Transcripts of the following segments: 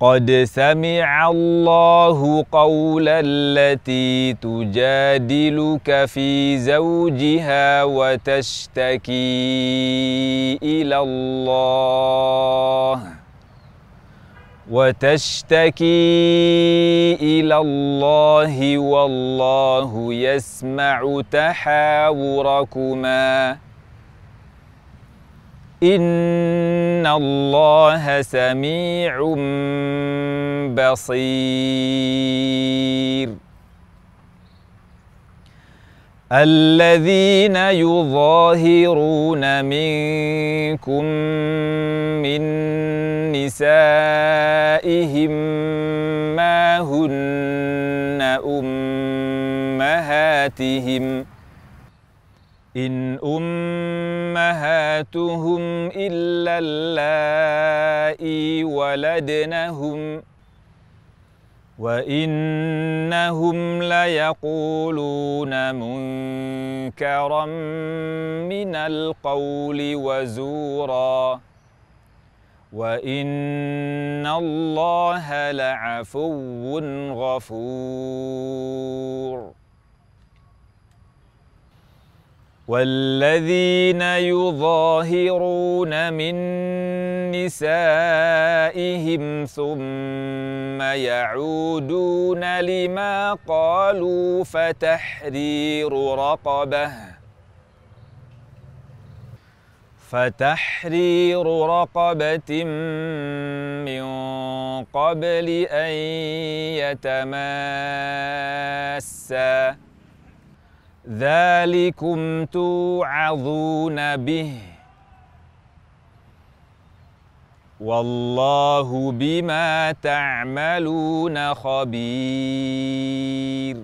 قد سمع الله قول التي تجادلك في زوجها وتشتكي إلى الله وتشتكي إلى الله والله يسمع تحاوركما. إن الله سميع بصير الذين يظاهرون منكم من نسائهم ما هن أمهاتهم إن أمهاتهم إلا اللائي ولدنهم وإنهم ليقولون منكرا من القول وزورا وإن الله لعفو غفور والذين يظاهرون من نسائهم ثم يعودون لما قالوا فتحرير رقبة. فتحرير رقبة من قبل أن يتماسا. ذلكم توعظون به. والله بما تعملون خبير.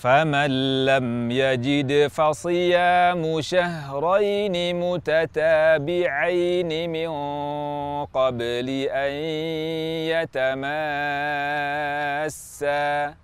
فمن لم يجد فصيام شهرين متتابعين من قبل أن يتماسا.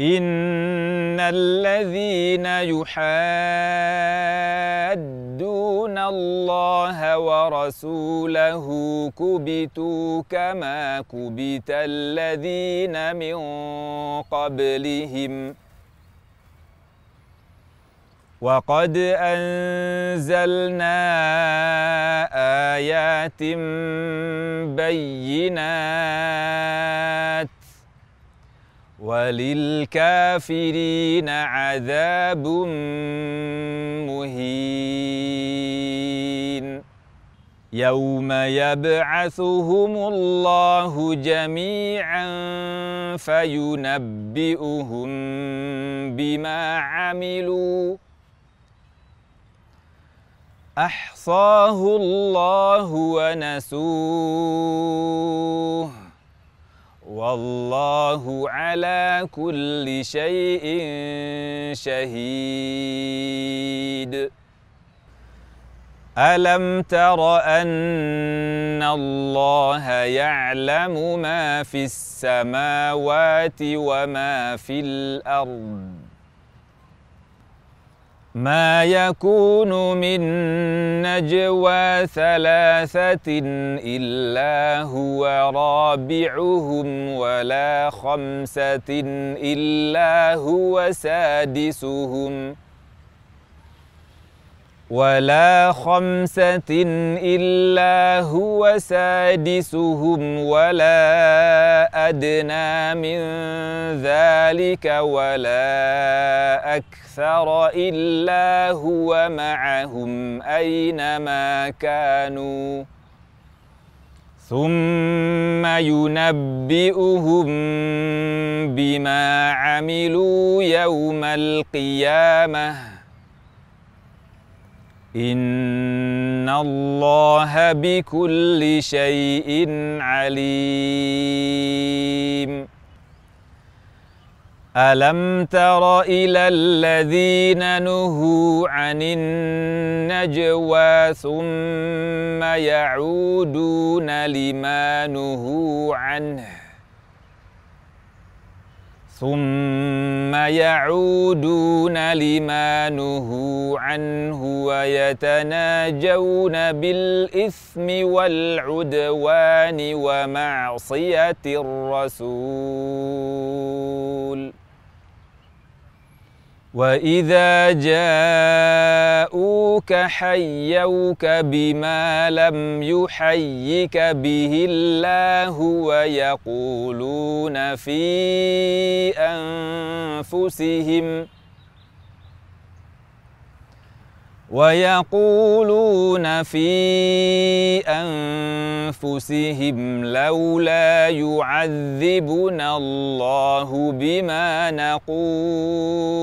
إن الذين يحادون الله ورسوله كبتوا كما كبت الذين من قبلهم وقد أنزلنا آيات بينات وللكافرين عذاب مهين. يوم يبعثهم الله جميعا فينبئهم بما عملوا. أحصاه الله ونسوه. والله على كل شيء شهيد. ألم تر أن الله يعلم ما في السماوات وما في الأرض؟ ما يكون من نجوى ثلاثة إلا هو رابعهم ولا خمسة إلا هو سادسهم. ولا خمسة إلا هو سادسهم ولا أدنى من ذلك ولا أكثر إلا هو معهم أينما كانوا. ثم ينبئهم بما عملوا يوم القيامة. إن الله بكل شيء عليم. ألم تر إلى الذين نهوا عن النجوى ثم يعودون لما نهوا عنه ثم يعودون لما نهوا عنه ويتناجون بالإثم والعدوان ومعصية الرسول. وإذا جاءوك حيوك بما لم يحيك به الله ويقولون في أنفسهم ۖ ويقولون في أنفسهم لولا يعذبنا الله بما نقول.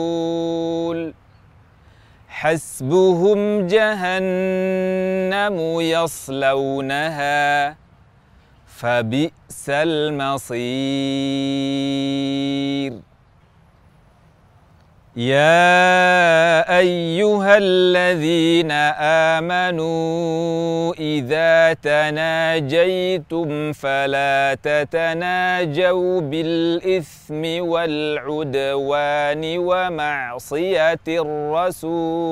حسبهم جهنم يصلونها فبئس المصير. يا ايها الذين امنوا اذا تناجيتم فلا تتناجوا بالاثم والعدوان ومعصيه الرسول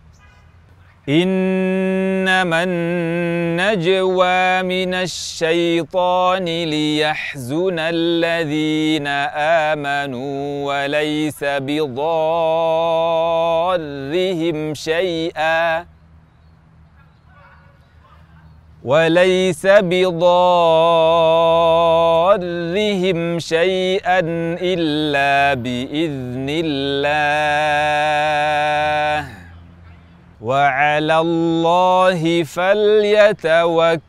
إنما النجوى من الشيطان ليحزن الذين آمنوا وليس بضارهم شيئا. وليس بضارهم شيئا إلا بإذن الله. وعلى الله فليتوكل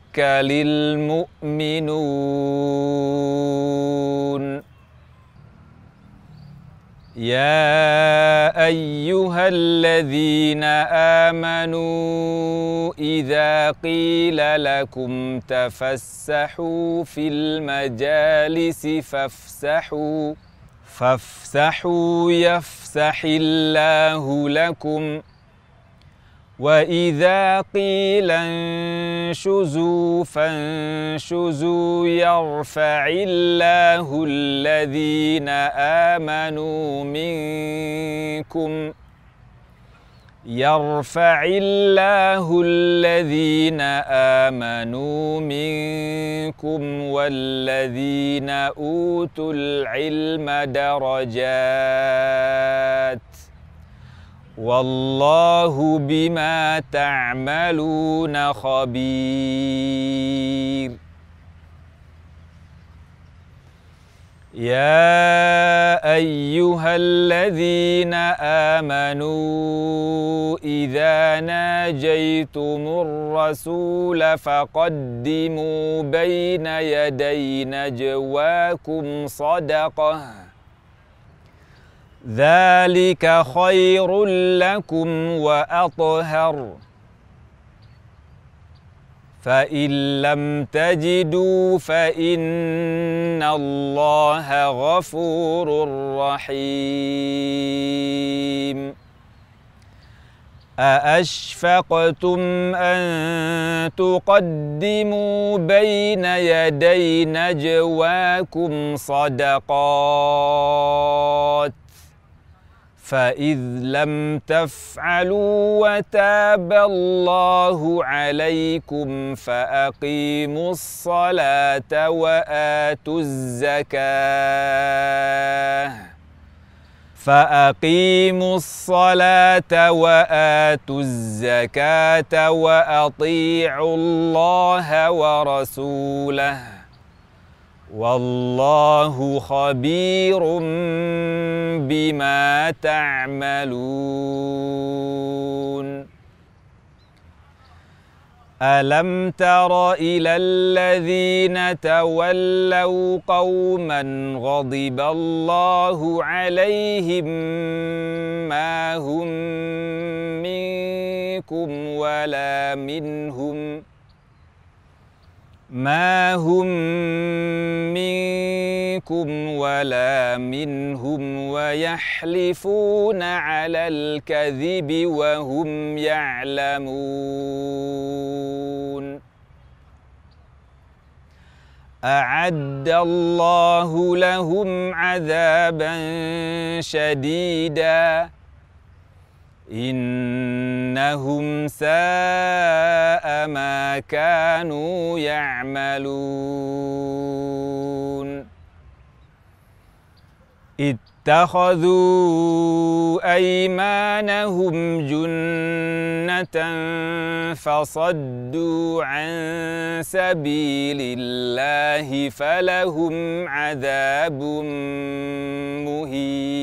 المؤمنون. يا أيها الذين آمنوا إذا قيل لكم تفسحوا في المجالس فافسحوا فافسحوا يفسح الله لكم. واذا قيل انشزوا فانشزوا يرفع الله الذين امنوا منكم يرفع الله الذين امنوا منكم والذين اوتوا العلم درجات والله بما تعملون خبير. يا أيها الذين آمنوا إذا ناجيتم الرسول فقدموا بين يدي نجواكم صدقة. ذلك خير لكم وأطهر. فإن لم تجدوا فإن الله غفور رحيم. أأشفقتم أن تقدموا بين يدي نجواكم صدقات؟ فإذ لم تفعلوا وتاب الله عليكم فأقيموا الصلاة وآتوا الزكاة. فأقيموا الصلاة وآتوا الزكاة وأطيعوا الله ورسوله. والله خبير بما تعملون. ألم تر إلى الذين تولوا قوما غضب الله عليهم ما هم منكم ولا منهم ما هم منكم ولا منهم ويحلفون على الكذب وهم يعلمون اعد الله لهم عذابا شديدا إنهم ساء ما كانوا يعملون. اتخذوا أيمانهم جنة فصدوا عن سبيل الله فلهم عذاب مهين.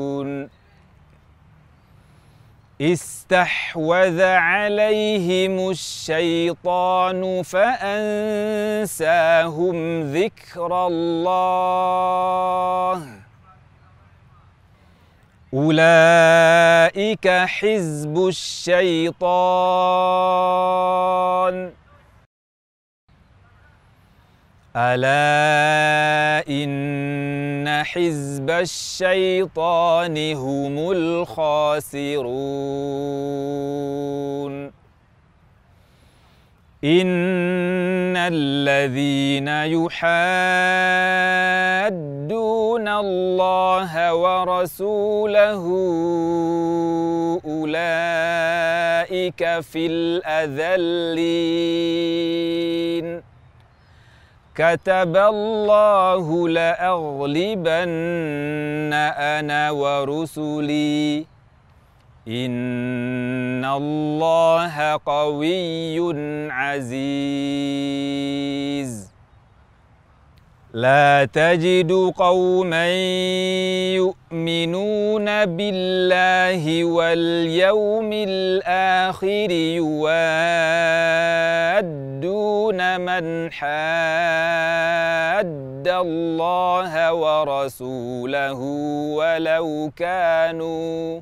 استحوذ عليهم الشيطان فأنساهم ذكر الله. أولئك حزب الشيطان. ألا إن حزب الشيطان هم الخاسرون. إن الذين يحادون الله ورسوله أولئك في الأذلين. كتب الله لأغلبن أنا ورسلي. إن الله قوي عزيز. لا تجد قوما يؤمنون بالله واليوم الآخر يوادون من حاد الله ورسوله ولو كانوا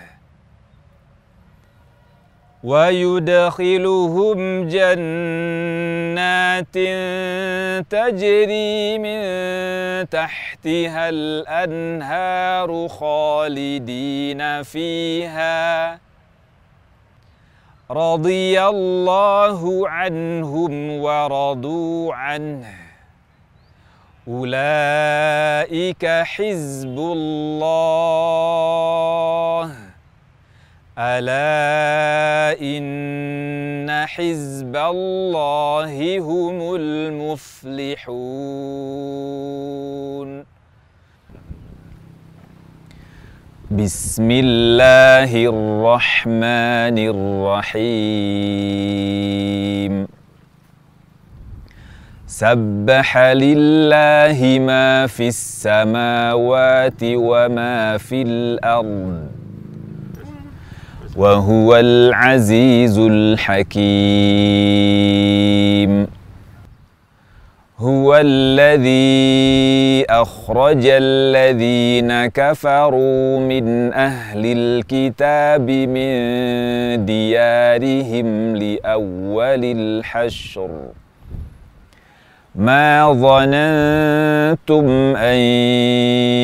ويدخلهم جنات تجري من تحتها الأنهار خالدين فيها. رضي الله عنهم ورضوا عنه. أولئك حزب الله. ألا إن حزب الله هم المفلحون. بسم الله الرحمن الرحيم. سبح لله ما في السماوات وما في الأرض. وهو العزيز الحكيم. هو الذي أخرج الذين كفروا من أهل الكتاب من ديارهم لأول الحشر. ما ظننتم أن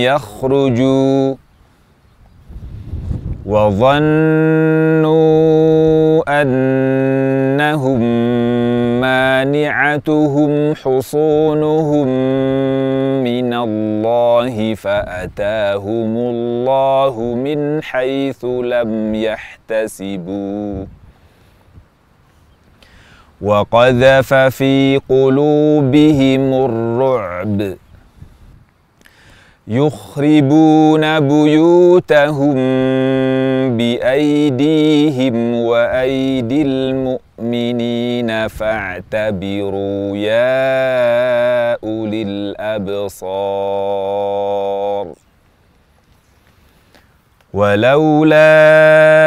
يخرجوا وظنوا أنهم مانعتهم حصونهم من الله فأتاهم الله من حيث لم يحتسبوا. وقذف في قلوبهم الرعب. يخربون بيوتهم بأيديهم وأيدي المؤمنين فاعتبروا يا أولي الأبصار. ولولا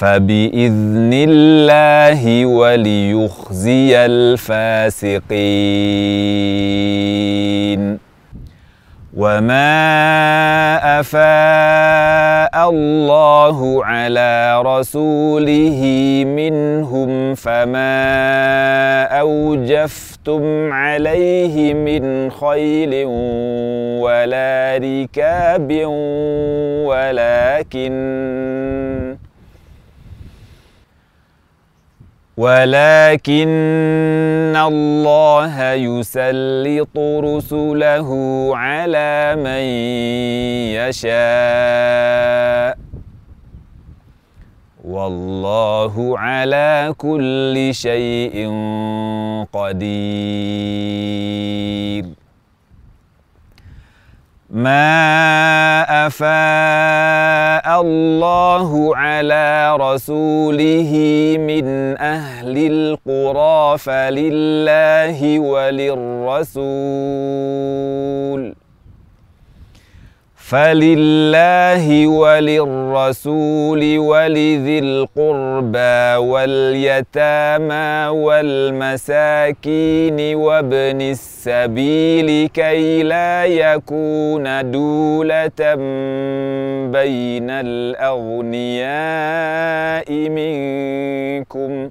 فبإذن الله وليخزي الفاسقين. وما أفاء الله على رسوله منهم فما أوجفتم عليه من خيل ولا ركاب ولكن ولكن الله يسلط رسله على من يشاء. والله على كل شيء قدير. ما افاء الله على رسوله من أهل القرى فلله وللرسول فلله وللرسول ولذي القربى واليتامى والمساكين وابن السبيل كي لا يكون دوله بين الاغنياء منكم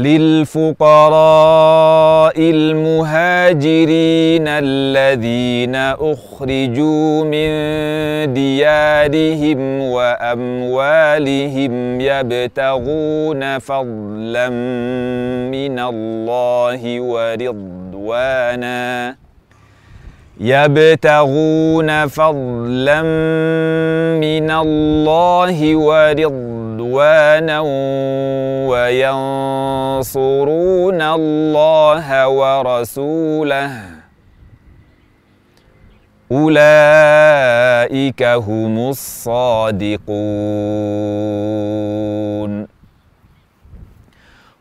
للفقراء المهاجرين الذين أخرجوا من ديارهم وأموالهم يبتغون فضلا من الله ورضوانا. يبتغون فضلا من الله ورضوانا. وينصرون الله ورسوله. أولئك هم الصادقون.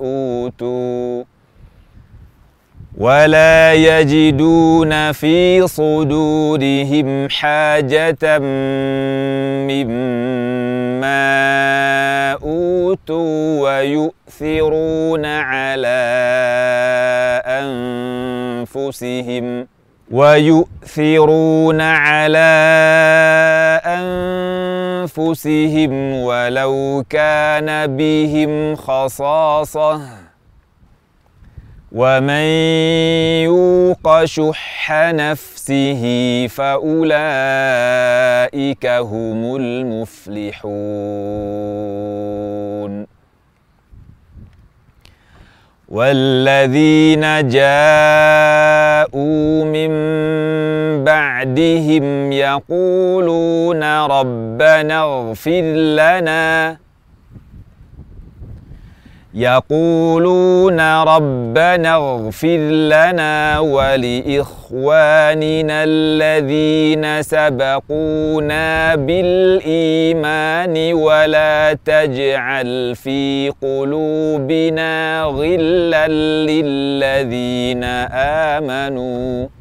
أوتوا ولا يجدون في صدورهم حاجة مما أوتوا ويؤثرون على أنفسهم. ويؤثرون على أنفسهم ولو كان بهم خصاصة. ومن يوق شح نفسه فأولئك هم المفلحون. والذين جاءوا من بعدهم يقولون ربنا اغفر لنا يقولون ربنا اغفر لنا ولإخواننا الذين سبقونا بالإيمان ولا تجعل في قلوبنا غلا للذين آمنوا.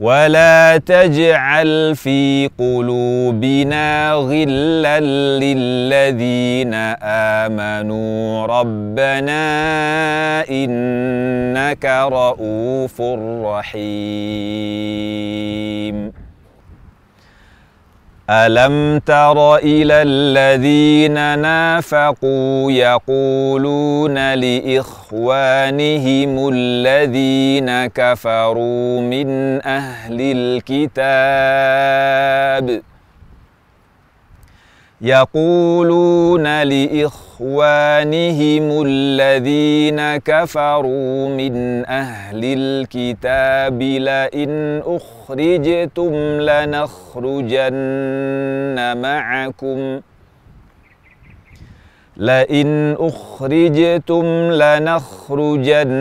ولا تجعل في قلوبنا غلا للذين آمنوا. ربنا إنك رؤوف رحيم. الم تر إلى الذين نافقوا يقولون لاخوانهم الذين كفروا من أهل الكتاب يقولون لإخوانهم الذين كفروا من أهل الكتاب لئن أخرجتم لنخرجن معكم. لئن أخرجتم لنخرجن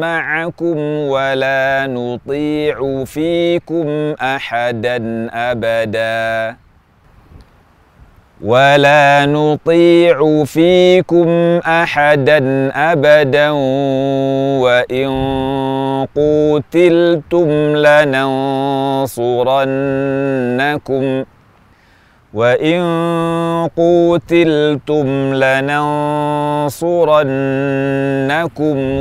معكم ولا نطيع فيكم أحدا أبدا. ولا نطيع فيكم أحدا أبدا وإن قوتلتم لننصرنكم وإن قوتلتم لننصرنكم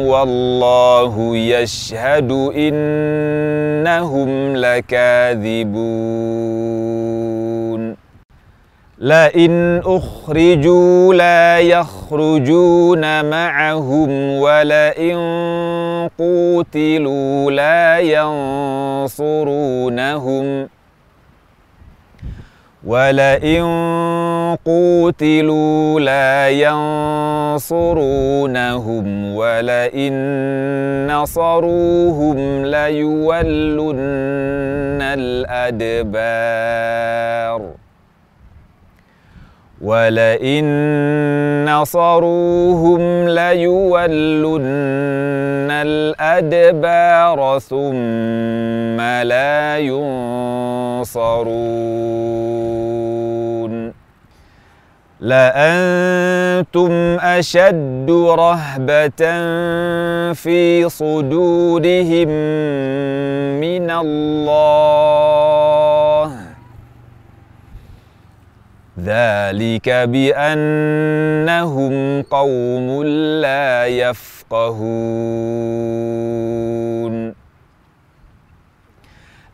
والله يشهد انهم لكاذبون. لئن أخرجوا لا يخرجون معهم ولئن قوتلوا لا ينصرونهم ولئن قوتلوا لا ينصرونهم ولئن نصروهم ليولن الأدبار ولئن نصروهم ليولن الأدبار ثم لا ينصرون. لأنتم أشد رهبة في صدورهم من الله. ذلك بأنهم قوم لا يفقهون.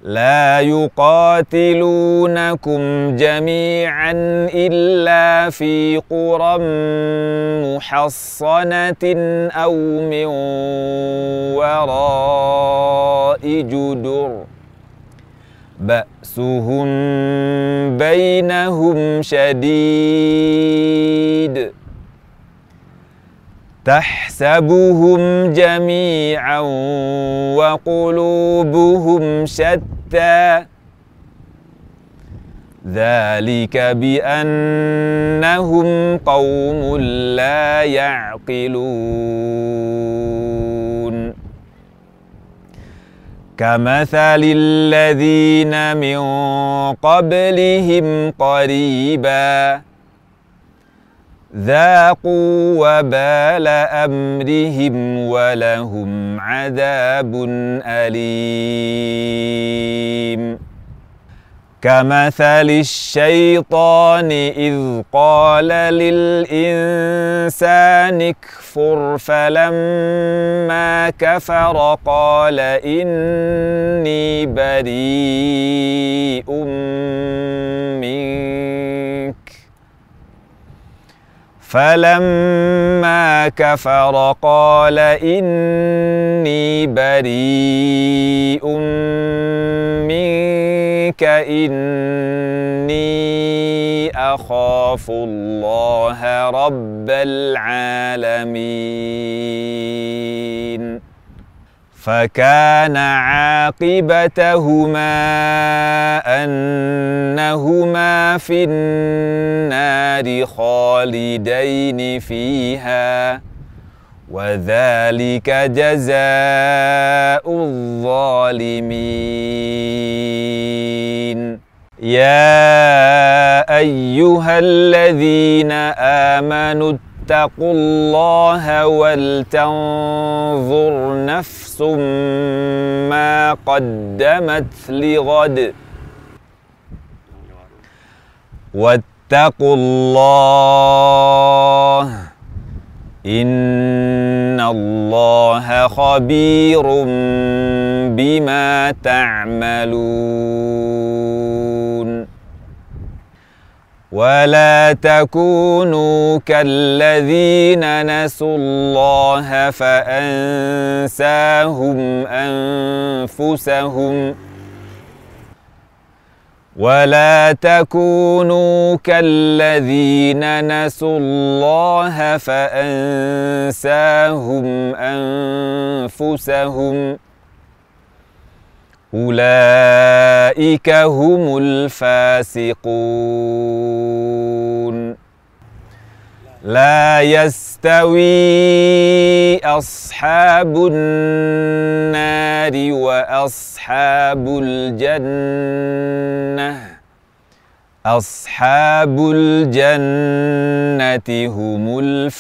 لا يقاتلونكم جميعا إلا في قرى محصنة أو من وراء جدر. بأسهم بينهم شديد. تحسبهم جميعا وقلوبهم شتى. ذلك بأنهم قوم لا يعقلون. كمثل الذين من قبلهم قريباً ذاقوا وبال أمرهم ولهم عذاب أليم. كمثل الشيطان إذ قال للإنسان اكفر فلما كفر قال إني بريء منك. فلما كفر قال إني بريء منك إني أخاف الله رب العالمين. فكان عاقبتهما أنهما في النار خالدين فيها وذلك جزاء الظالمين. يا أيها الذين آمنوا اتقوا الله ولتنظر نفس ما قدمت لغد. واتقوا الله. إن الله خبير بما تعملون. ولا تكونوا كالذين نسوا الله فأنساهم أنفسهم. ولا تكونوا كالذين نسوا الله فأنساهم أنفسهم. أولئك هم الفاسقون. لا يستوي أصحاب النار وأصحاب الجنة. أصحاب الجنة هم الفائزون.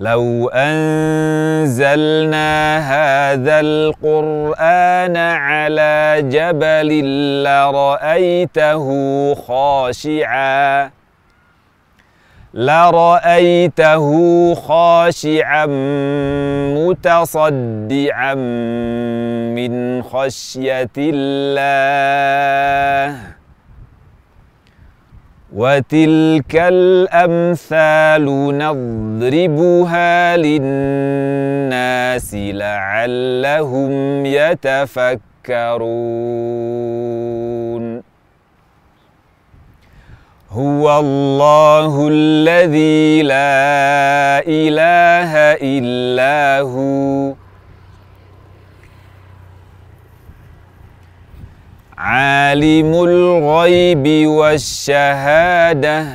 لو أنزلنا هذا القرآن على جبل لرأيته خاشعا. لرأيته خاشعا متصدعا من خشية الله. وتلك الأمثال نضربها للناس لعلهم يتفكرون. هو الله الذي لا إله إلا هو. عالم الغيب والشهادة.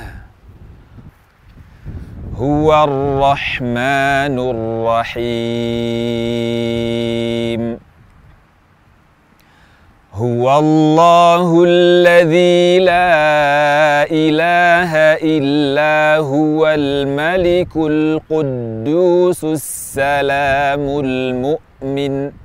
هو الرحمن الرحيم. هو الله الذي لا إله إلا هو الملك القدوس السلام المؤمن.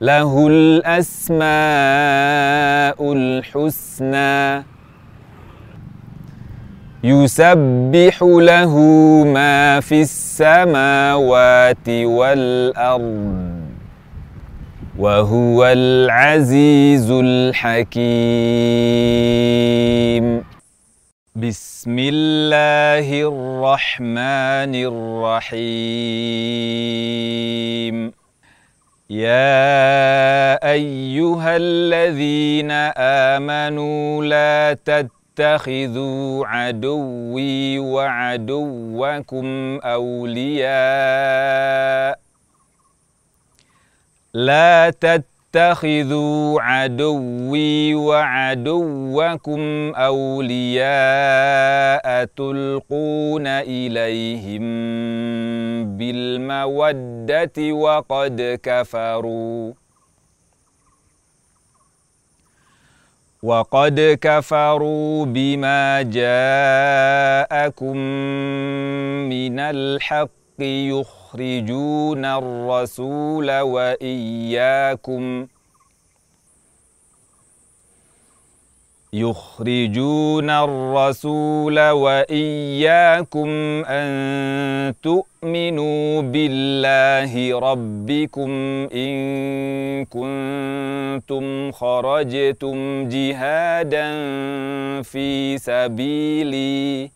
له الأسماء الحسنى. يسبح له ما في السماوات والأرض وهو العزيز الحكيم. بسم الله الرحمن الرحيم. يا ايها الذين امنوا لا تتخذوا عدوي وعدوكم اولياء لا تتخذوا اتخذوا عدوي وعدوكم أولياء تلقون إليهم بالمودة وقد كفروا. وقد كفروا بما جاءكم من الحق يخرجون الرسول وإياكم. يخرجون الرسول وإياكم أن تؤمنوا بالله ربكم إن كنتم خرجتم جهادا في سبيلي.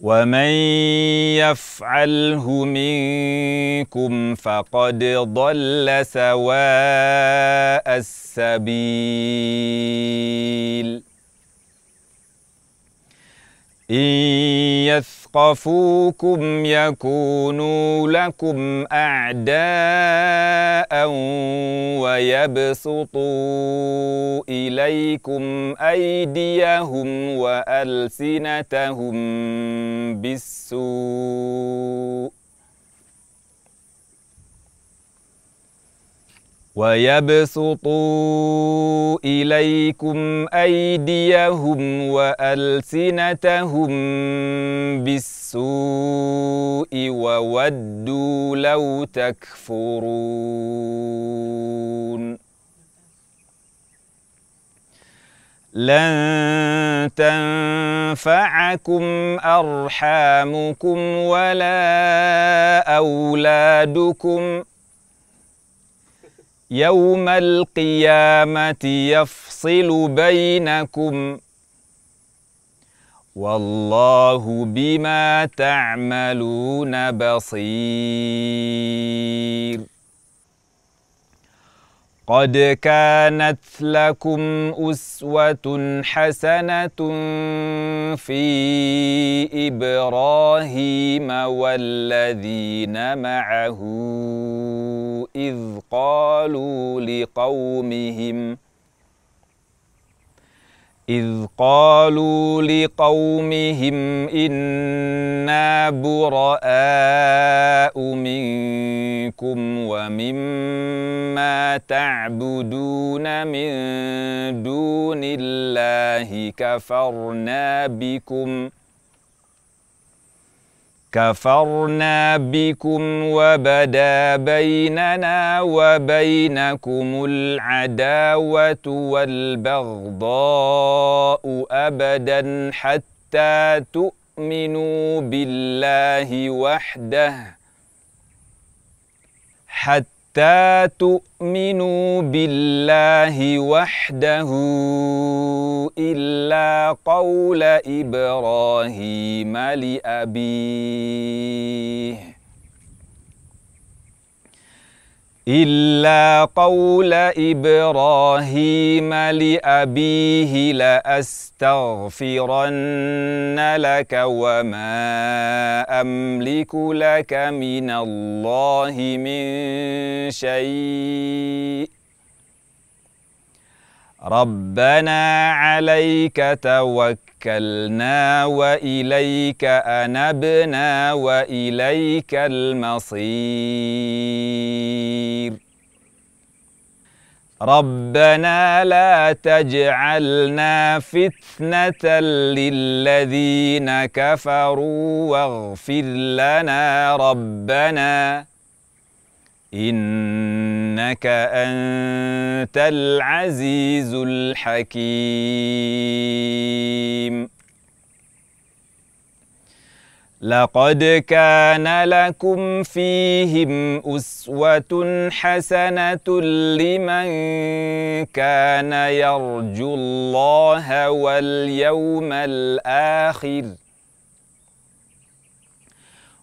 ومن يفعله منكم فقد ضل سواء السبيل إن يثقفوكم يكونوا لكم أعداء ويبسطوا إليكم أيديهم وألسنتهم بالسوء ويبسطوا إليكم أيديهم وألسنتهم بالسوء وودوا لو تكفرون. لن تنفعكم أرحامكم ولا أولادكم. يوم القيامة يفصل بينكم والله بما تعملون بصير. قد كانت لكم أسوة حسنة في إبراهيم والذين معه إذ قالوا لقومهم ۖ إذ قالوا لقومهم إنا براء منكم ومما تعبدون من دون الله كفرنا بكم ۖ كفرنا بكم وبدا بيننا وبينكم العداوة والبغضاء أبدا حتى تؤمنوا بالله وحده حتى حتى تؤمنوا بالله وحده إلا قول إبراهيم لأبيه إلا قول إبراهيم لأبيه لأستغفرن لك وما أملك لك من الله من شيء. ربنا عليك توكلنا وإليك أنبنا وإليك المصير. ربنا لا تجعلنا فتنة للذين كفروا واغفر لنا ربنا. إنك أنت العزيز الحكيم. لقد كان لكم فيهم أسوة حسنة لمن كان يرجو الله واليوم الآخر ۖ.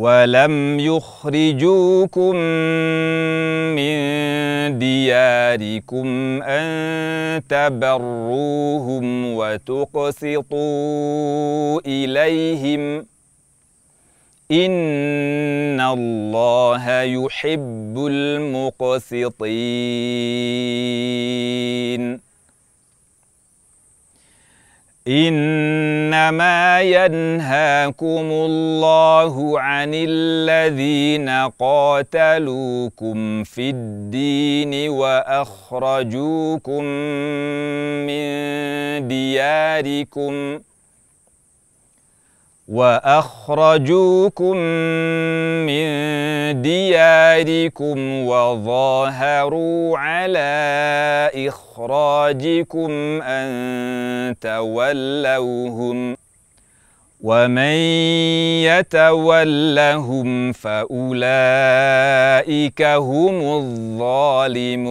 ولم يخرجوكم من دياركم أن تبروهم وتقسطوا إليهم إن الله يحب المقسطين إنما ينهاكم الله عن الذين قاتلوكم في الدين وأخرجوكم من دياركم وأخرجوكم من دياركم وظاهروا على إخراجكم أن تولوهم ومن يتولهم فأولئك هم الظالمون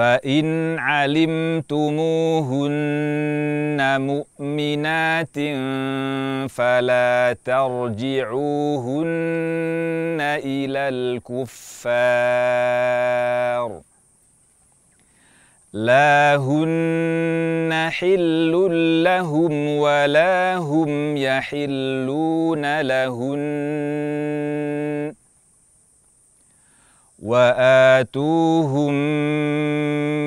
فإن علمتموهن مؤمنات فلا ترجعوهن إلى الكفار. لا هن حل لهم ولا هم يحلون لهن. وآتوهم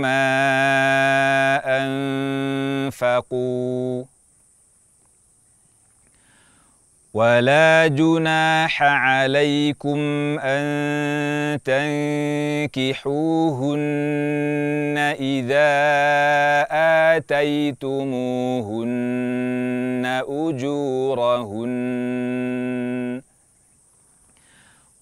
ما أنفقوا ولا جناح عليكم أن تنكحوهن إذا آتيتموهن أجورهن.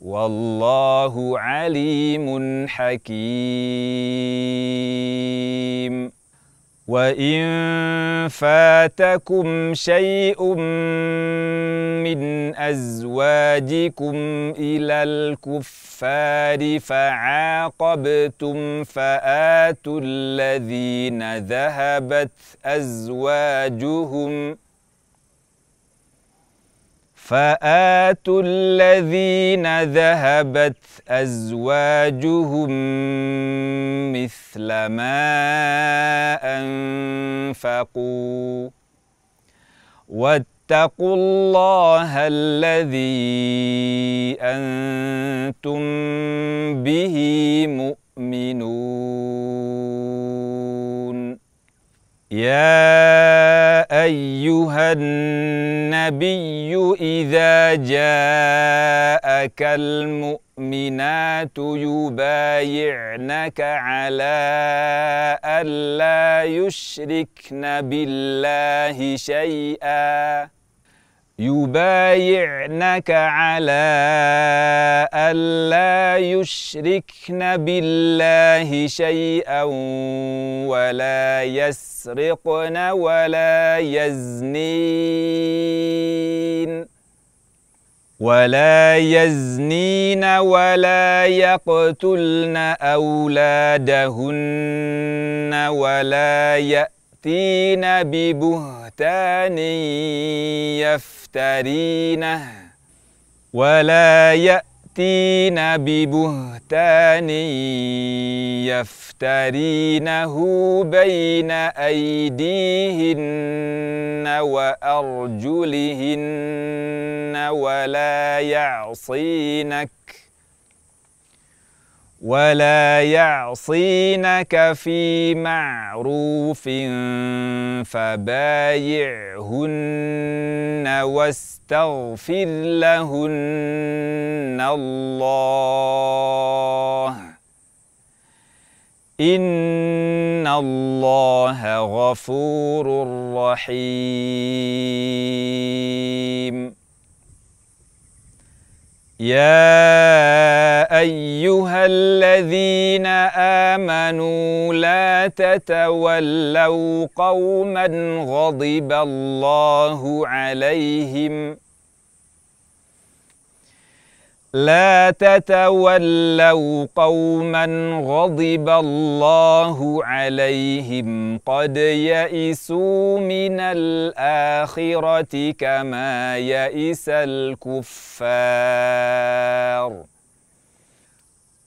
والله عليم حكيم. وإن فاتكم شيء من أزواجكم إلى الكفار فعاقبتم فآتوا الذين ذهبت أزواجهم ۖ فآتوا الذين ذهبت أزواجهم مثل ما أنفقوا. واتقوا الله الذي أنتم به مؤمنون. يا أيها النبي إذا جاءك المؤمنات يبايعنك على ألا يشركن بالله شيئا. يبايعنك على ألا يشركن بالله شيئا ولا يسرقن ولا يزنين. ولا يزنين ولا يقتلن أولادهن ولا يأتين ببهتان يفترين يفترينه ولا يأتين ببهتان يفترينه بين أيديهن وأرجلهن ولا يعصينك ولا يعصينك في معروف فبايعهن واستغفر لهن الله. إن الله غفور رحيم. يا أيها الذين آمنوا لا تتولوا قوما غضب الله عليهم لا تتولوا قوما غضب الله عليهم قد يئسوا من الآخرة كما يئس الكفار.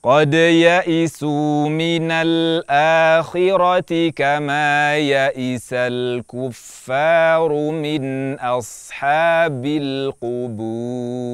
قد يئسوا من الآخرة كما يئس الكفار من أصحاب القبور.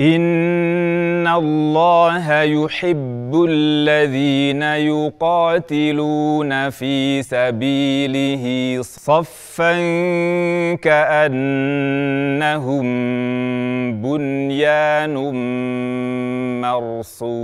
ان الله يحب الذين يقاتلون في سبيله صفا كانهم بنيان مرصوص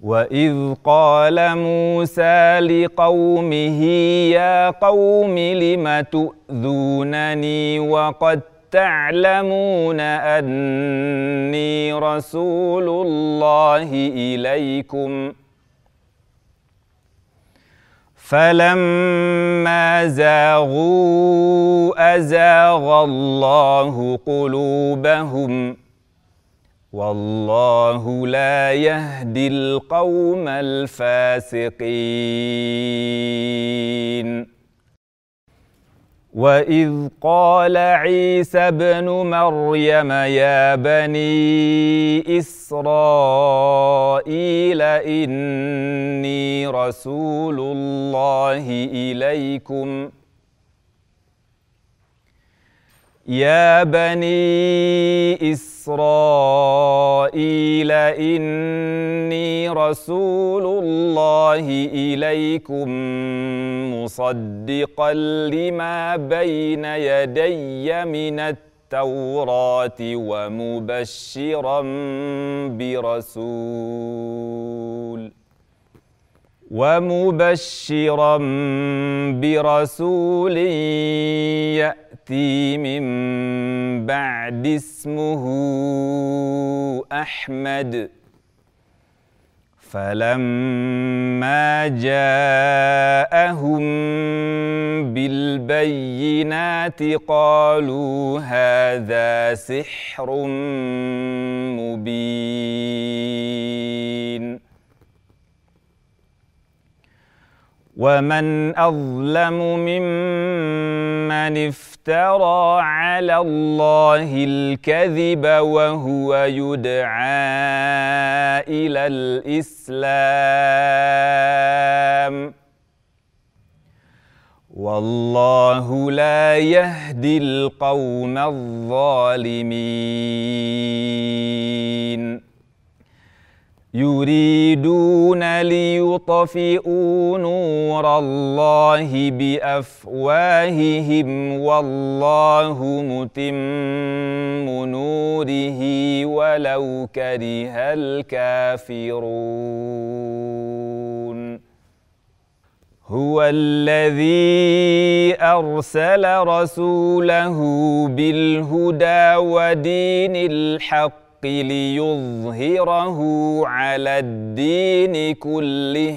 واذ قال موسى لقومه يا قوم لم تؤذونني وقد تعلمون أني رسول الله إليكم. فلما زاغوا أزاغ الله قلوبهم. والله لا يهدي القوم الفاسقين. واذ قال عيسى ابن مريم يا بني اسرائيل اني رسول الله اليكم يا بني اسرائيل اني رسول الله اليكم مصدقا لما بين يدي من التوراه ومبشرا برسول ومبشرا برسول يأتي من بعد اسمه أحمد. فلما جاءهم بالبينات قالوا هذا سحر مبين. ومن اظلم ممن افترى على الله الكذب وهو يدعى إلى الاسلام والله لا يهدي القوم الظالمين يريدون ليطفئوا نور الله بأفواههم والله متم نوره ولو كره الكافرون. هو الذي أرسل رسوله بالهدى ودين الحق الحق ليظهره على الدين كله.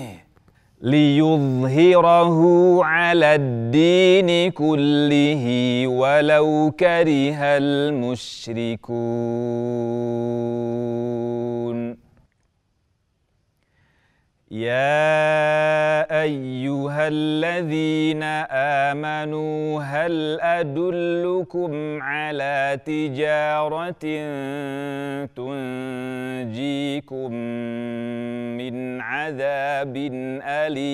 ليظهره على الدين كله ولو كره المشركون. يا أيها الذين آمنوا هل أدلكم على تجارة تنجيكم من عذاب أليم؟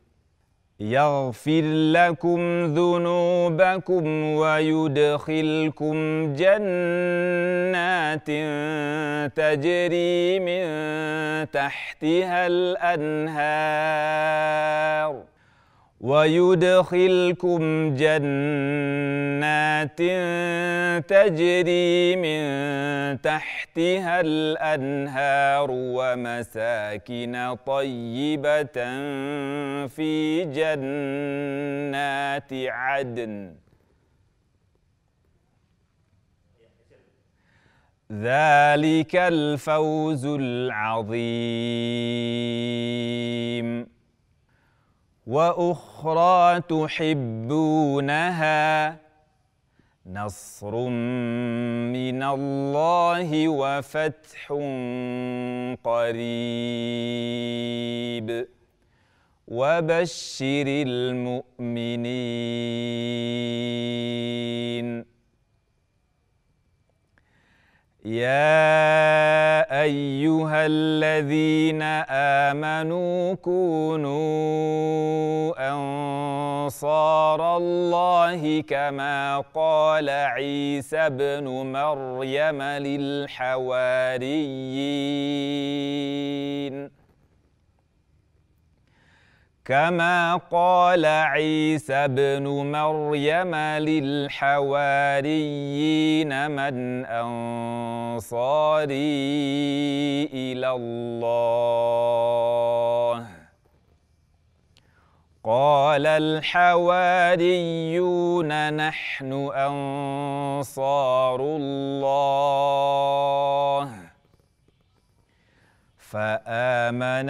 يغفر لكم ذنوبكم ويدخلكم جنات تجري من تحتها الأنهار. ويدخلكم جنات تجري من تحتها الأنهار ومساكن طيبة في جنات عدن. ذلك الفوز العظيم. وأخرى تحبونها نصر من الله وفتح قريب. وبشر المؤمنين. يا أيها الذين آمنوا كونوا أنصار الله كما قال عيسى ابن مريم للحواريين. كما قال عيسى ابن مريم للحواريين من أنصاري إلى الله. قال الحواريون نحن أنصار الله. فآمن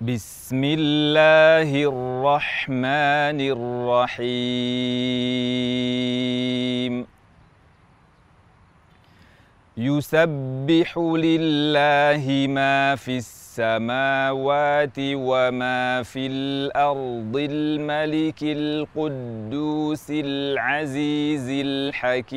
بسم الله الرحمن الرحيم يسبح لله ما في السماوات وما في الأرض الملك القدوس العزيز الحكيم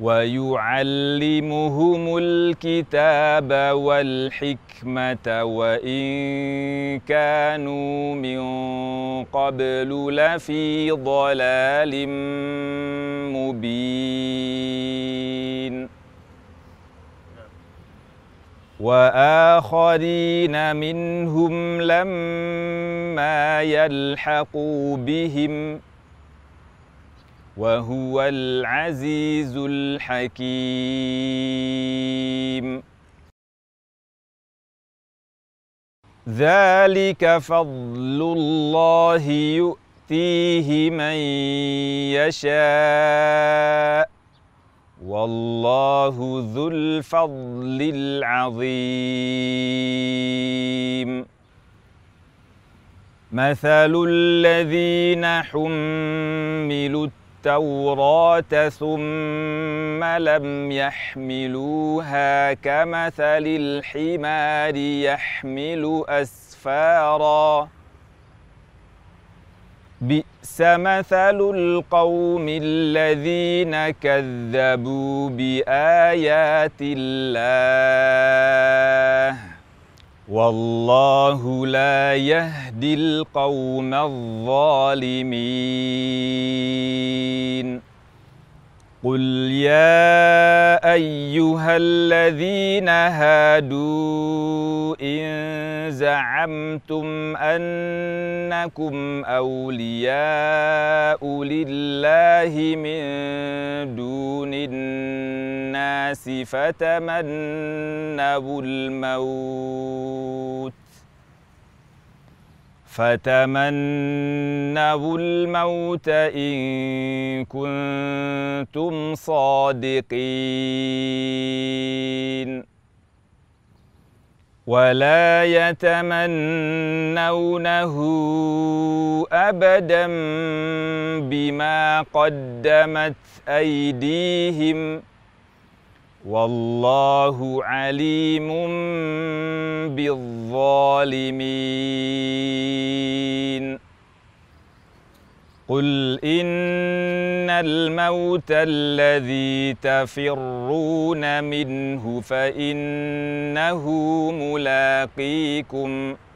ويعلمهم الكتاب والحكمة وإن كانوا من قبل لفي ضلال مبين. وآخرين منهم لما يلحقوا بهم وهو العزيز الحكيم. ذلك فضل الله يؤتيه من يشاء. والله ذو الفضل العظيم. مثل الذين حملوا التوراة ثم لم يحملوها كمثل الحمار يحمل أسفارا. بئس مثل القوم الذين كذبوا بآيات الله. والله لا يهدي القوم الظالمين. قل يا ايها الذين هادوا ان زعمتم انكم اولياء لله من دون الناس فتمنوا الموت فتمنوا الموت إن كنتم صادقين ولا يتمنونه أبدا بما قدمت أيديهم والله عليم بالظالمين. قل إن الموت الذي تفرون منه فإنه ملاقيكم ۖ.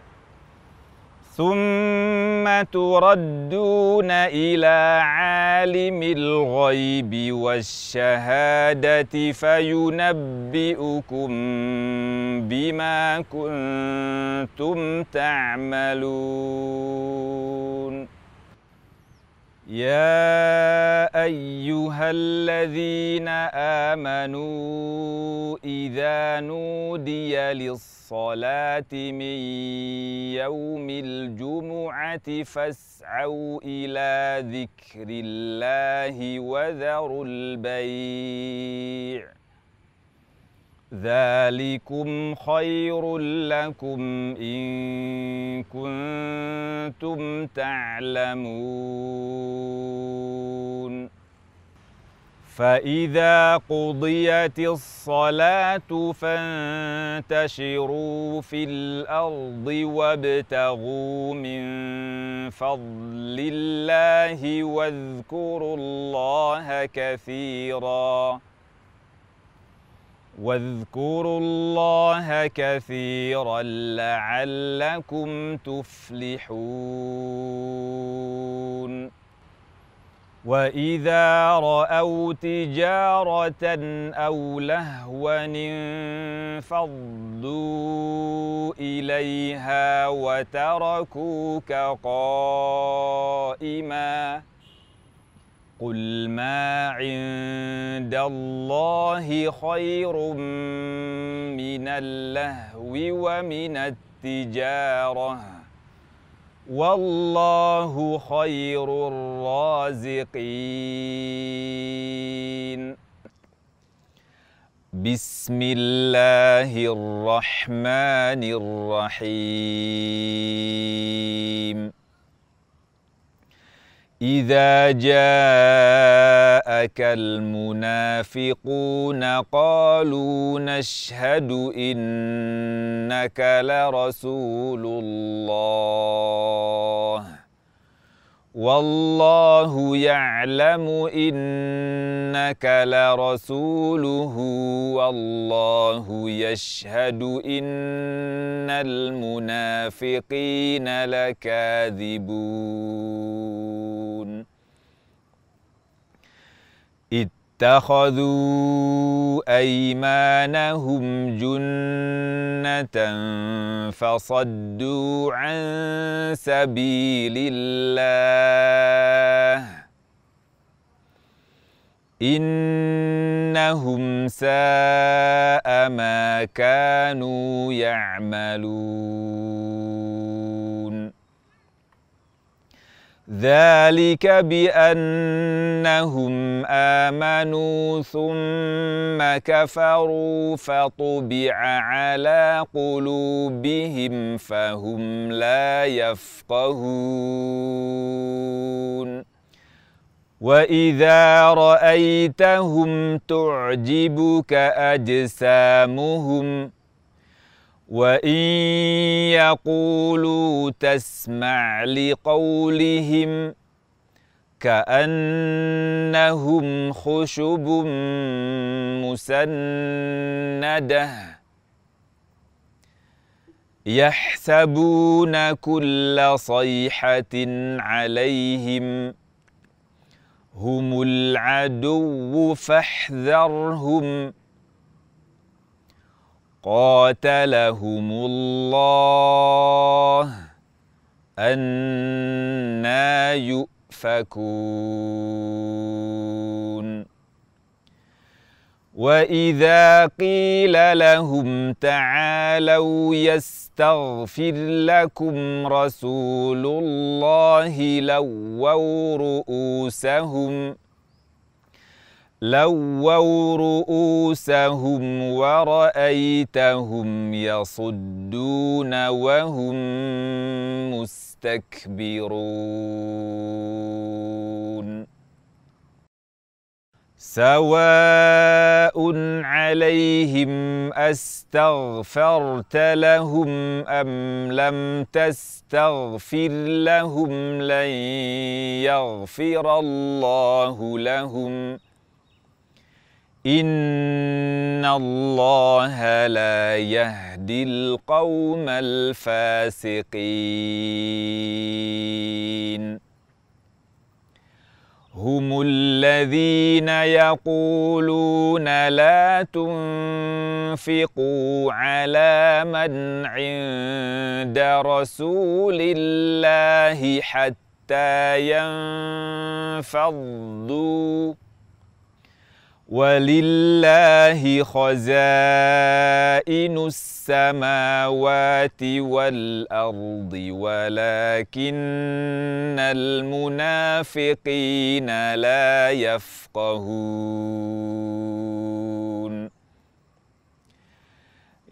ثم تردون إلى عالم الغيب والشهادة فينبئكم بما كنتم تعملون. يا ايها الذين امنوا اذا نودي للصلاه من يوم الجمعه فاسعوا إلى ذكر الله وذروا البيع ذلكم خير لكم إن كنتم تعلمون. فإذا قضيت الصلاة فانتشروا في الأرض وابتغوا من فضل الله واذكروا الله كثيراً. واذكروا الله كثيرا لعلكم تفلحون. وإذا رأوا تجارة أو لهوا انفضوا إليها وتركوك قائما قل ما عند الله خير من اللهو ومن التجاره والله خير الرازقين. بسم الله الرحمن الرحيم. إذا جاءك المنافقون قالوا نشهد إنك لرسول الله. والله يعلم إنك لرسوله والله يشهد إن المنافقين لكاذبون. اتخذوا أيمانهم جنة فصدوا عن سبيل الله. إنهم ساء ما كانوا يعملون. ذلك بأنهم آمنوا ثم كفروا فطبع على قلوبهم فهم لا يفقهون. وإذا رأيتهم تعجبك أجسامهم وإن يقولوا تسمع لقولهم كأنهم خشب مسندة يحسبون كل صيحة عليهم هم العدو فاحذرهم قاتلهم الله أنا يؤفكون. وإذا قيل لهم تعالوا يستغفر لكم رسول الله لووا رؤوسهم لووا رؤوسهم ورأيتهم يصدون وهم مستكبرون سواء عليهم استغفرت لهم ام لم تستغفر لهم لن يغفر الله لهم ان الله لا يهدي القوم الفاسقين هم الذين يقولون لا تنفقوا على من عند رسول الله حتى ينفضوا ولله خزائن السماوات والأرض ولكن المنافقين لا يفقهون.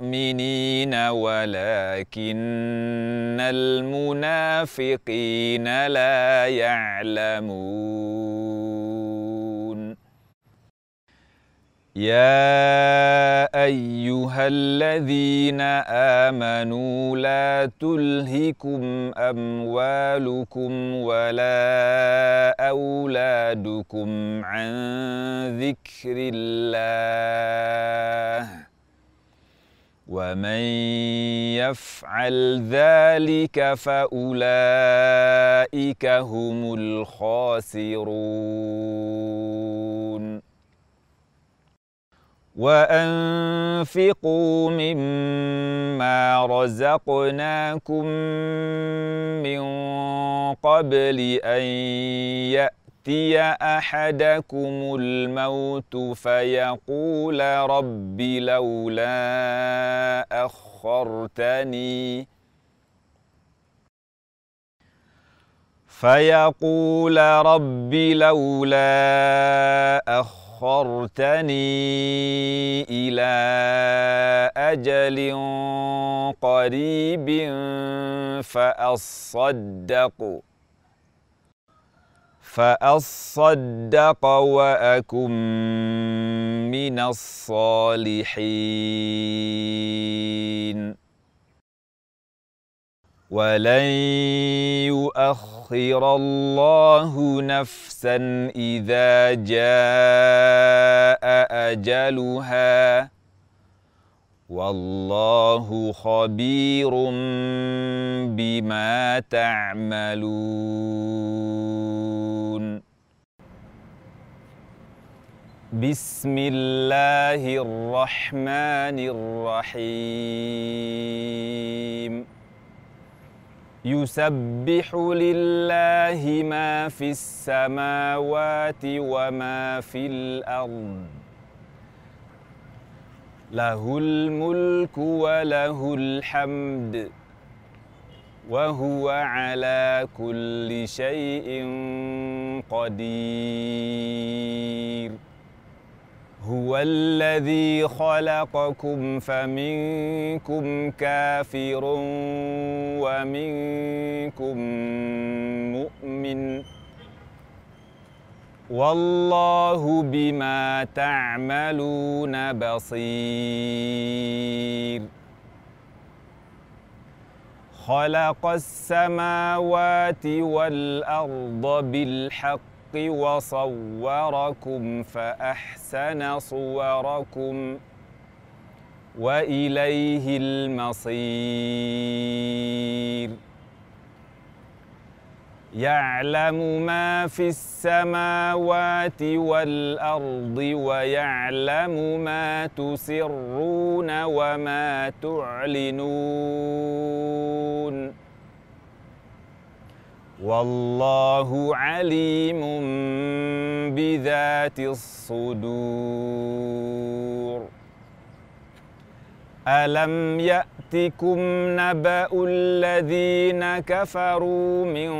المؤمنين ولكن المنافقين لا يعلمون. يا أيها الذين آمنوا لا تلهكم أموالكم ولا أولادكم عن ذكر الله. ومن يفعل ذلك فأولئك هم الخاسرون. وأنفقوا مما رزقناكم من قبل أن يأتي يأتي أحدكم الموت فيقول رب لولا أخرتني. فيقول رب لولا أخرتني إلى أجل قريب فأصدق. فأصدق وأكن من الصالحين. ولن يؤخر الله نفسا إذا جاء أجلها. والله خبير بما تعملون. بسم الله الرحمن الرحيم. يسبح لله ما في السماوات وما في الأرض. له الملك وله الحمد وهو على كل شيء قدير. هو الذي خلقكم فمنكم كافر ومنكم مؤمن. والله بما تعملون بصير. خلق السماوات والأرض بالحق وصوركم فأحسن صوركم وإليه المصير. يعلم ما في السماوات والأرض ويعلم ما تسرون وما تعلنون. والله عليم بذات الصدور. ألم ياتكم نبأ الذين كفروا من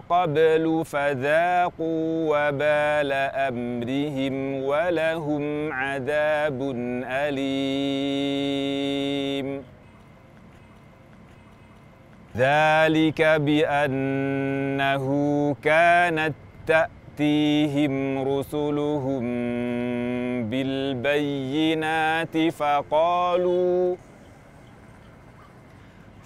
قبل فذاقوا وبال أمرهم ولهم عذاب أليم. ذلك بأنه كانت تأتيهم رسلهم بالبينات فقالوا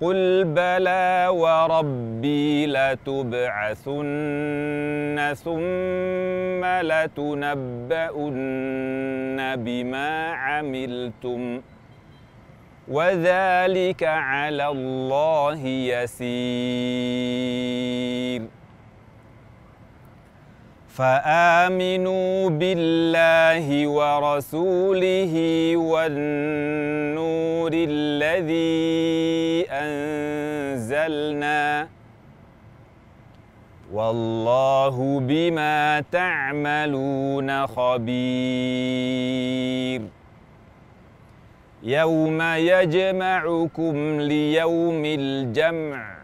قل بلى وربي لتبعثن ثم لتنبؤن بما عملتم وذلك على الله يسير فآمنوا بالله ورسوله والنور الذي أنزلنا والله بما تعملون خبير. يوم يجمعكم ليوم الجمع.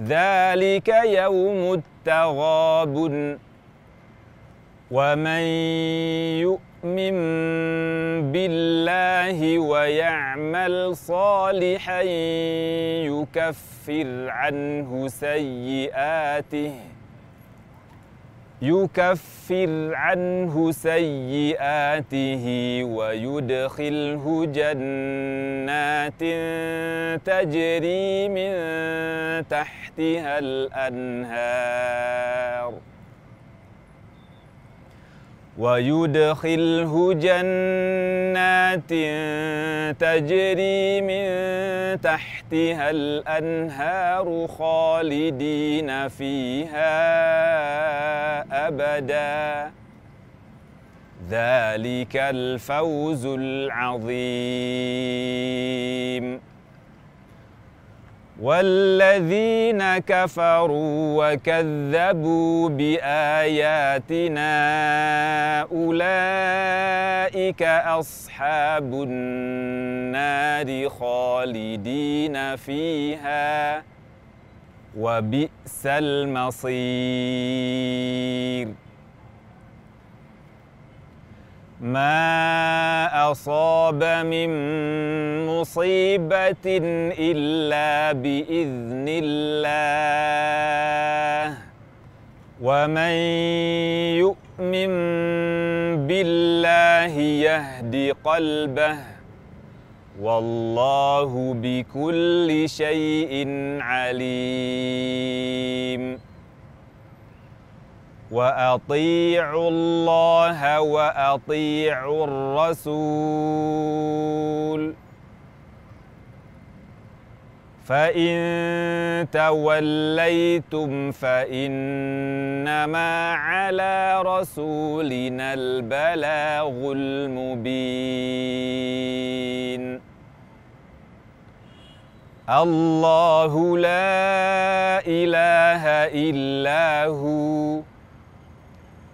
ذلك يوم التغاب ومن يؤمن بالله ويعمل صالحا يكفر عنه سيئاته. يكفر عنه سيئاته ويدخله جنات تجري من تحتها الأنهار. ويدخله جنات تجري من تحتها الأنهار خالدين فيها أبدا. ذلك الفوز العظيم. والذين كفروا وكذبوا بآياتنا أولئك أصحاب النار خالدين فيها وبئس المصير. ما اصاب من مصيبه الا باذن الله ومن يؤمن بالله يهد قلبه والله بكل شيء عليم وأطيعوا الله وأطيعوا الرسول. فإن توليتم فإنما على رسولنا البلاغ المبين. الله لا إله إلا هو.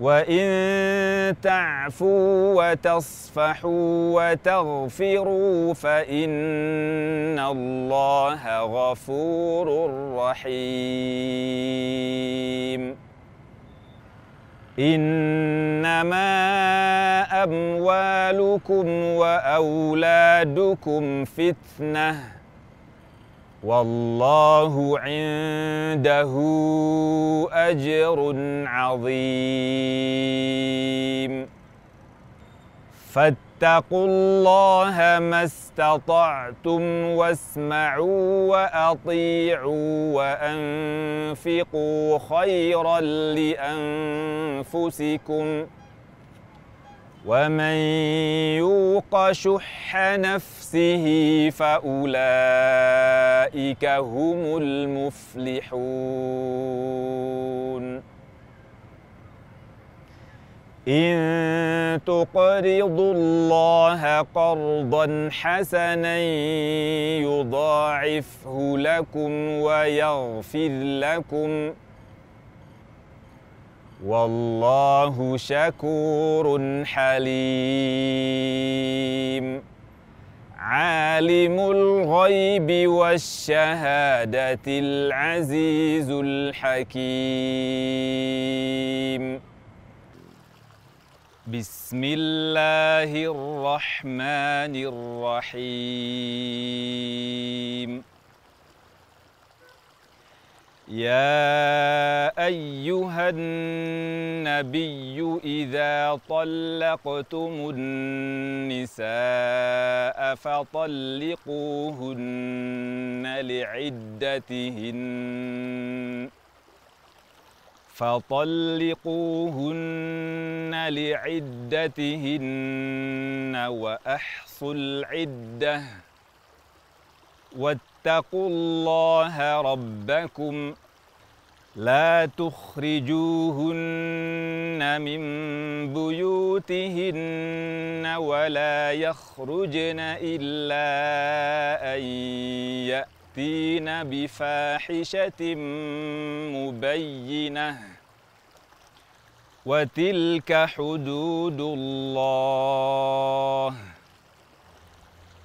وإن تعفوا وتصفحوا وتغفروا فإن الله غفور رحيم. إنما أموالكم وأولادكم فتنةٌ. والله عنده أجر عظيم. فاتقوا الله ما استطعتم واسمعوا وأطيعوا وأنفقوا خيرا لأنفسكم. ومن يوق شح نفسه فأولئك هم المفلحون. إن تقرضوا الله قرضا حسنا يضاعفه لكم ويغفر لكم والله شكور حليم. عالم الغيب والشهادة العزيز الحكيم. بسم الله الرحمن الرحيم. يا أيها النبي إذا طلقتم النساء فطلقوهن لعدتهن. فطلقوهن لعدتهن وأحصوا العدة. واتقوا الله ربكم لا تخرجوهن من بيوتهن ولا يخرجن إلا أن يأتين بفاحشة مبينة. وتلك حدود الله.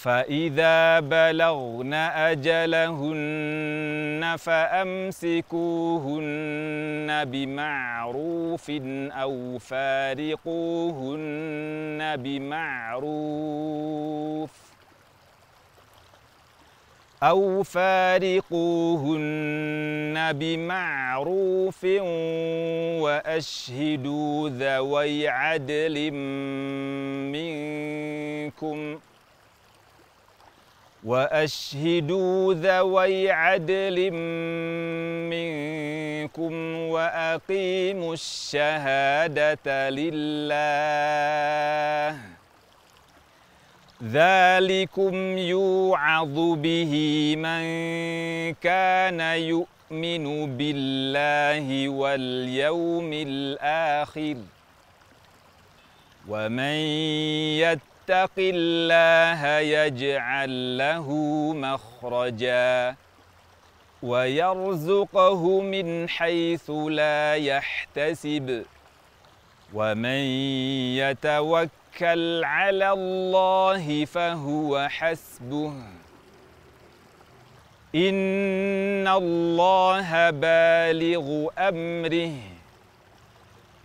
فإذا بلغن أجلهن فأمسكوهن بمعروف أو فارقوهن بمعروف أو فارقوهن بمعروف وأشهدوا ذوي عدل منكم ۖ وأشهدوا ذوي عدل منكم وأقيموا الشهادة لله. ذلكم يوعظ به من كان يؤمن بالله واليوم الآخر. ومن يت يتق الله يجعل له مخرجا ويرزقه من حيث لا يحتسب. ومن يتوكل على الله فهو حسبه. إن الله بالغ أمره.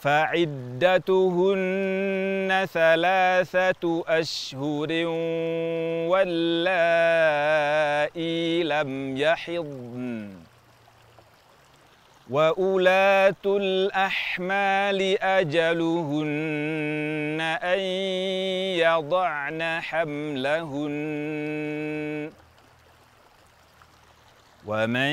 فعدتهن ثلاثة أشهر واللائي لم يحضن. وأولاة الأحمال أجلهن أن يضعن حملهن. ومن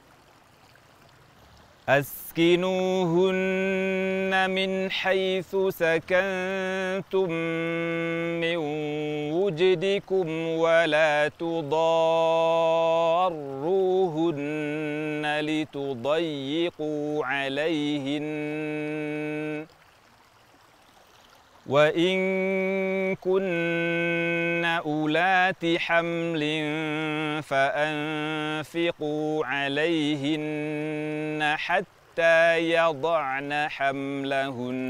أسكنوهن من حيث سكنتم من وجدكم ولا تضاروهن لتضيقوا عليهن. وإن كن أولات حمل فأنفقوا عليهن حتى يضعن حملهن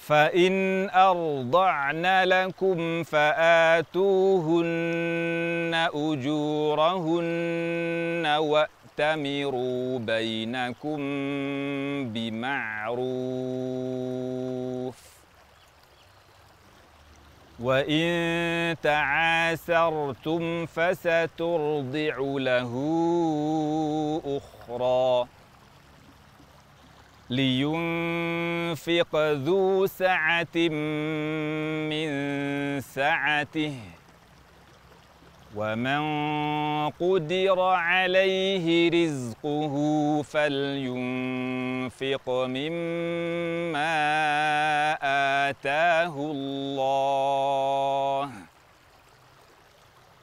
فإن أرضعن لكم فآتوهن أجورهن وأ فَأْتَمِرُوا بَيْنَكُمْ بِمَعْرُوفٍ. وَإِن تَعَاسَرْتُمْ فَسَتُرْضِعُ لَهُ أُخْرَى. لينفق ذو سعة من سعته. ومن قدر عليه رزقه فلينفق مما آتاه الله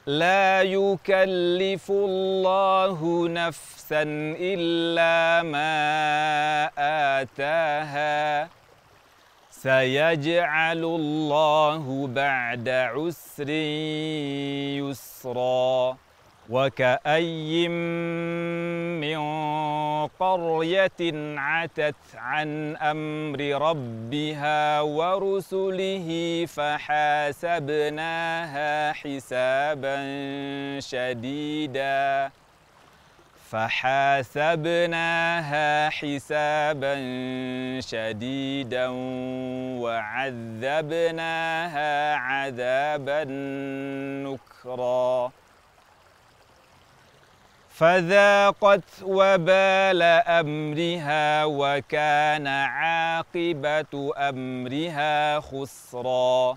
لا يكلف الله نفسا إلا ما آتاها سيجعل الله بعد عسر يسرا. وكأي من قرية عتت عن أمر ربها ورسله فحاسبناها حسابا شديدا. فحاسبناها حسابا شديدا وعذبناها عذابا نكرا. فذاقت وبال أمرها وكان عاقبة أمرها خسرا.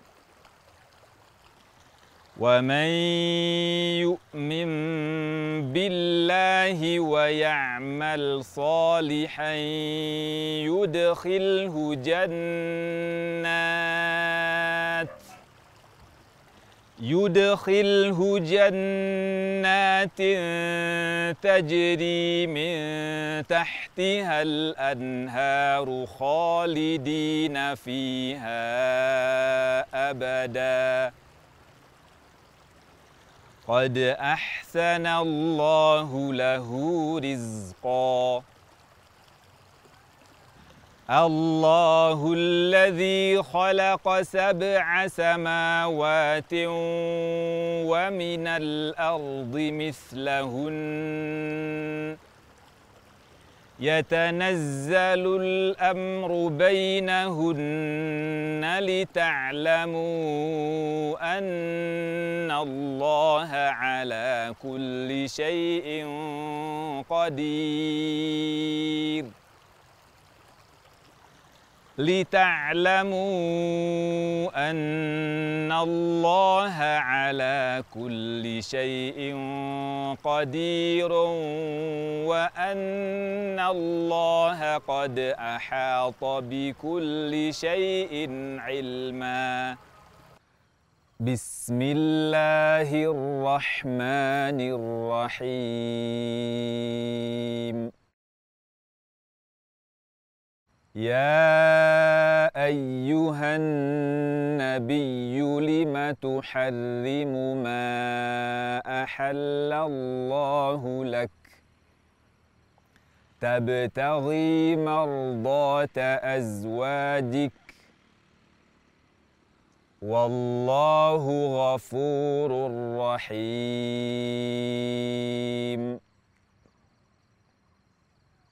ومن يؤمن بالله ويعمل صالحا يدخله جنات يدخله جنات تجري من تحتها الأنهار خالدين فيها أبداً. قد أحسن الله له رزقا. الله الذي خلق سبع سماوات ومن الأرض مثلهن. يتنزل الأمر بينهن لتعلموا أن الله على كل شيء قدير. لتعلموا أن الله على كل شيء قدير وأن الله قد أحاط بكل شيء علما. بسم الله الرحمن الرحيم. يا أيها النبي لم تحرم ما أحل الله لك؟ تبتغي مرضاه أزواجك. والله غفور رحيم.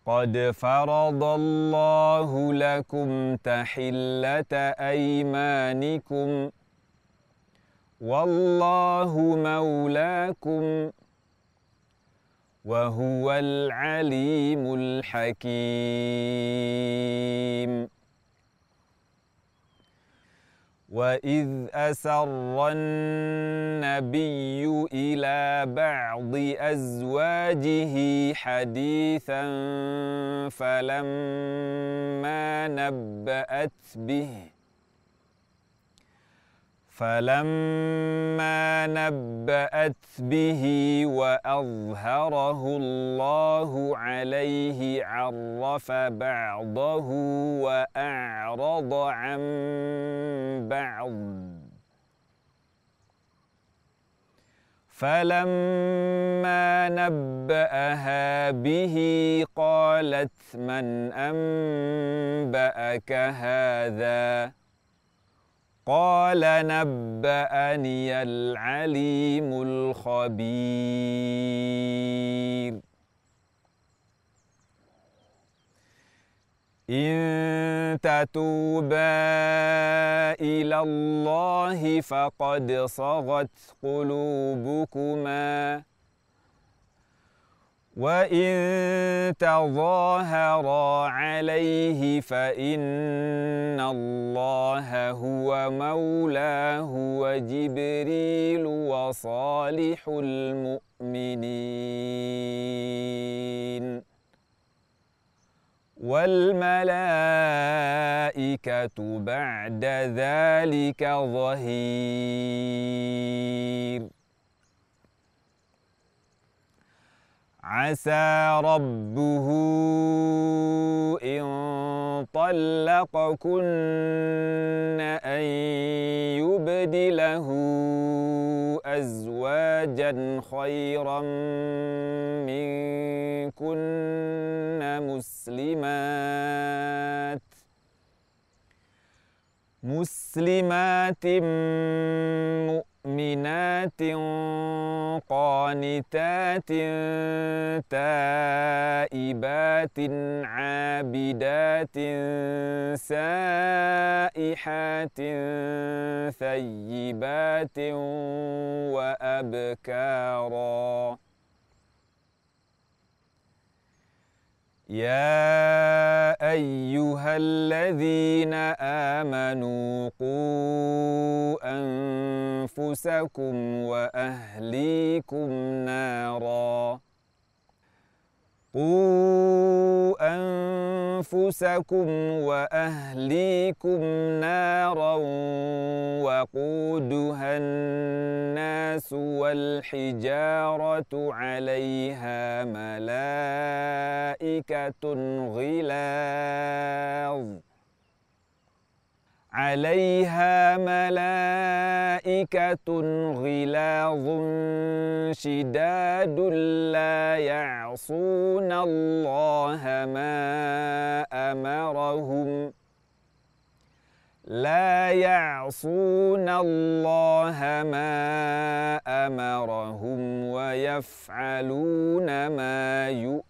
قد فرض الله لكم تحلة أيمانكم والله مولاكم وهو العليم الحكيم وإذ أسر النبي إلى بعض أزواجه حديثا فلما نبأت به فلما نبأت به وأظهره الله عليه عرف بعضه وأعرض عن بعض. فلما نبأها به قالت من أنبأك هذا؟ قال نبأني العليم الخبير. إن تتوبا إلى الله فقد صغت قلوبكما. وإن تظاهرا عليه فإن الله هو مولاه وجبريل وصالح المؤمنين. والملائكة بعد ذلك ظهير. عسى ربه إن طلقكن أن يبدله أزواجا خيرا منكن مسلمات مسلمات مؤمنات قانتات تائبات عابدات سائحات ثيبات وأبكارا يا ايها الذين امنوا قوا انفسكم واهليكم نارا قوا انفسكم واهليكم نارا وقودها الناس والحجاره عليها ملائكه غلاظ عليها ملائكة غلاظ شداد لا يعصون الله ما أمرهم. لا يعصون الله ما أمرهم ويفعلون ما يؤمرون.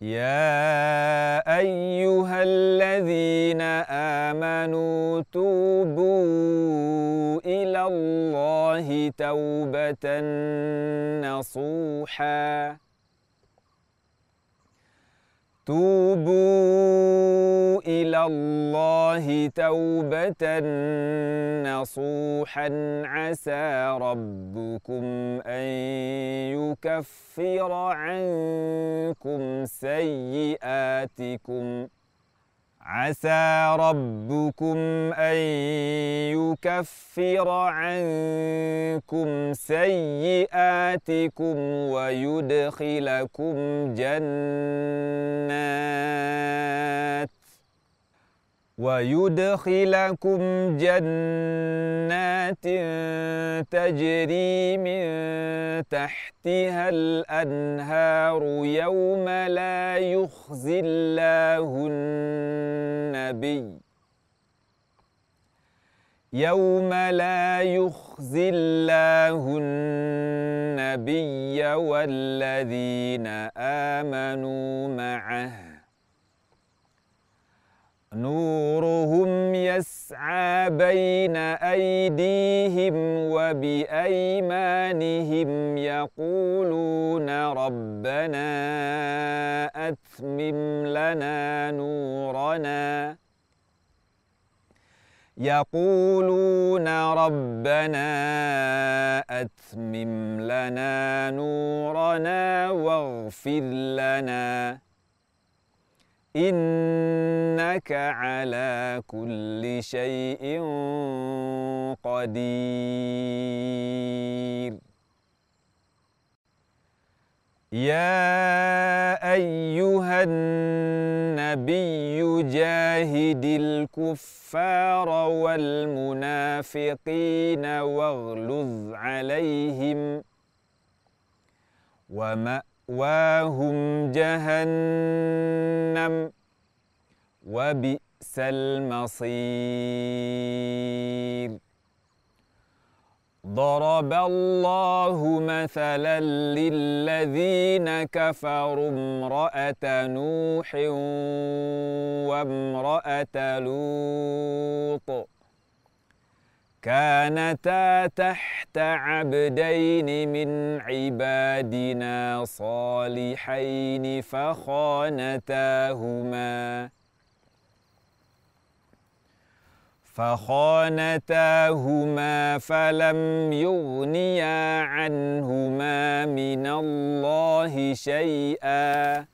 يا أيها الذين آمنوا توبوا إلى الله توبة نصوحا توبوا إلى الله توبة نصوحا. عسى ربكم أن يكفر عنكم سيئاتكم. عسى ربكم أن يكفر عنكم سيئاتكم ويدخلكم جنات ويدخلكم جنات تجري من تحتها الأنهار يوم لا يخزي الله النبي. يوم لا يخزي الله النبي والذين آمنوا معه. نورهم يسعى بين أيديهم وبأيمانهم يقولون ربنا أتمم لنا نورنا. يقولون ربنا أتمم لنا نورنا واغفر لنا. إنك على كل شيء قدير. يا أيها النبي جاهد الكفار والمنافقين واغلظ عليهم ومأواهم جهنم وبئس المصير ضرب الله مثلا للذين كفروا امرأة نوح وامرأة لوط كانتا تحت عبدين من عبادنا صالحين فخانتاهما. فخانتاهما فلم يغنيا عنهما من الله شيئا.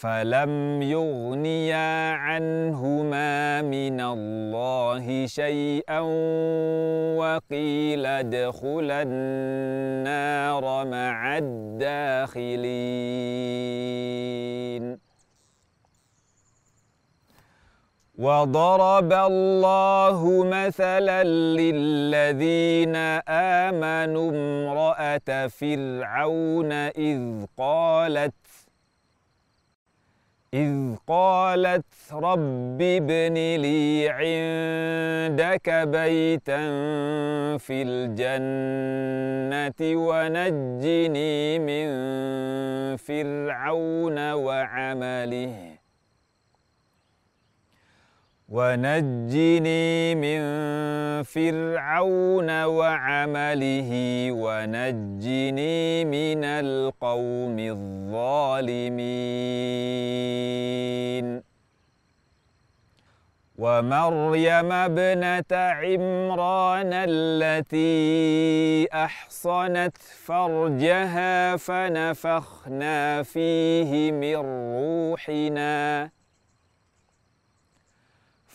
فلم يغنيا عنهما من الله شيئا وقيل ادخلا النار مع الداخلين وضرب الله مثلا للذين آمنوا امرأة فرعون إذ قالت إذ قالت رب ابن لي عندك بيتا في الجنة ونجني من فرعون وعمله. ونجني من فرعون وعمله ونجني من القوم الظالمين. ومريم ابنة عمران التي أحصنت فرجها فنفخنا فيه من روحنا.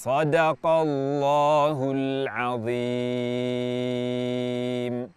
صدق الله العظيم.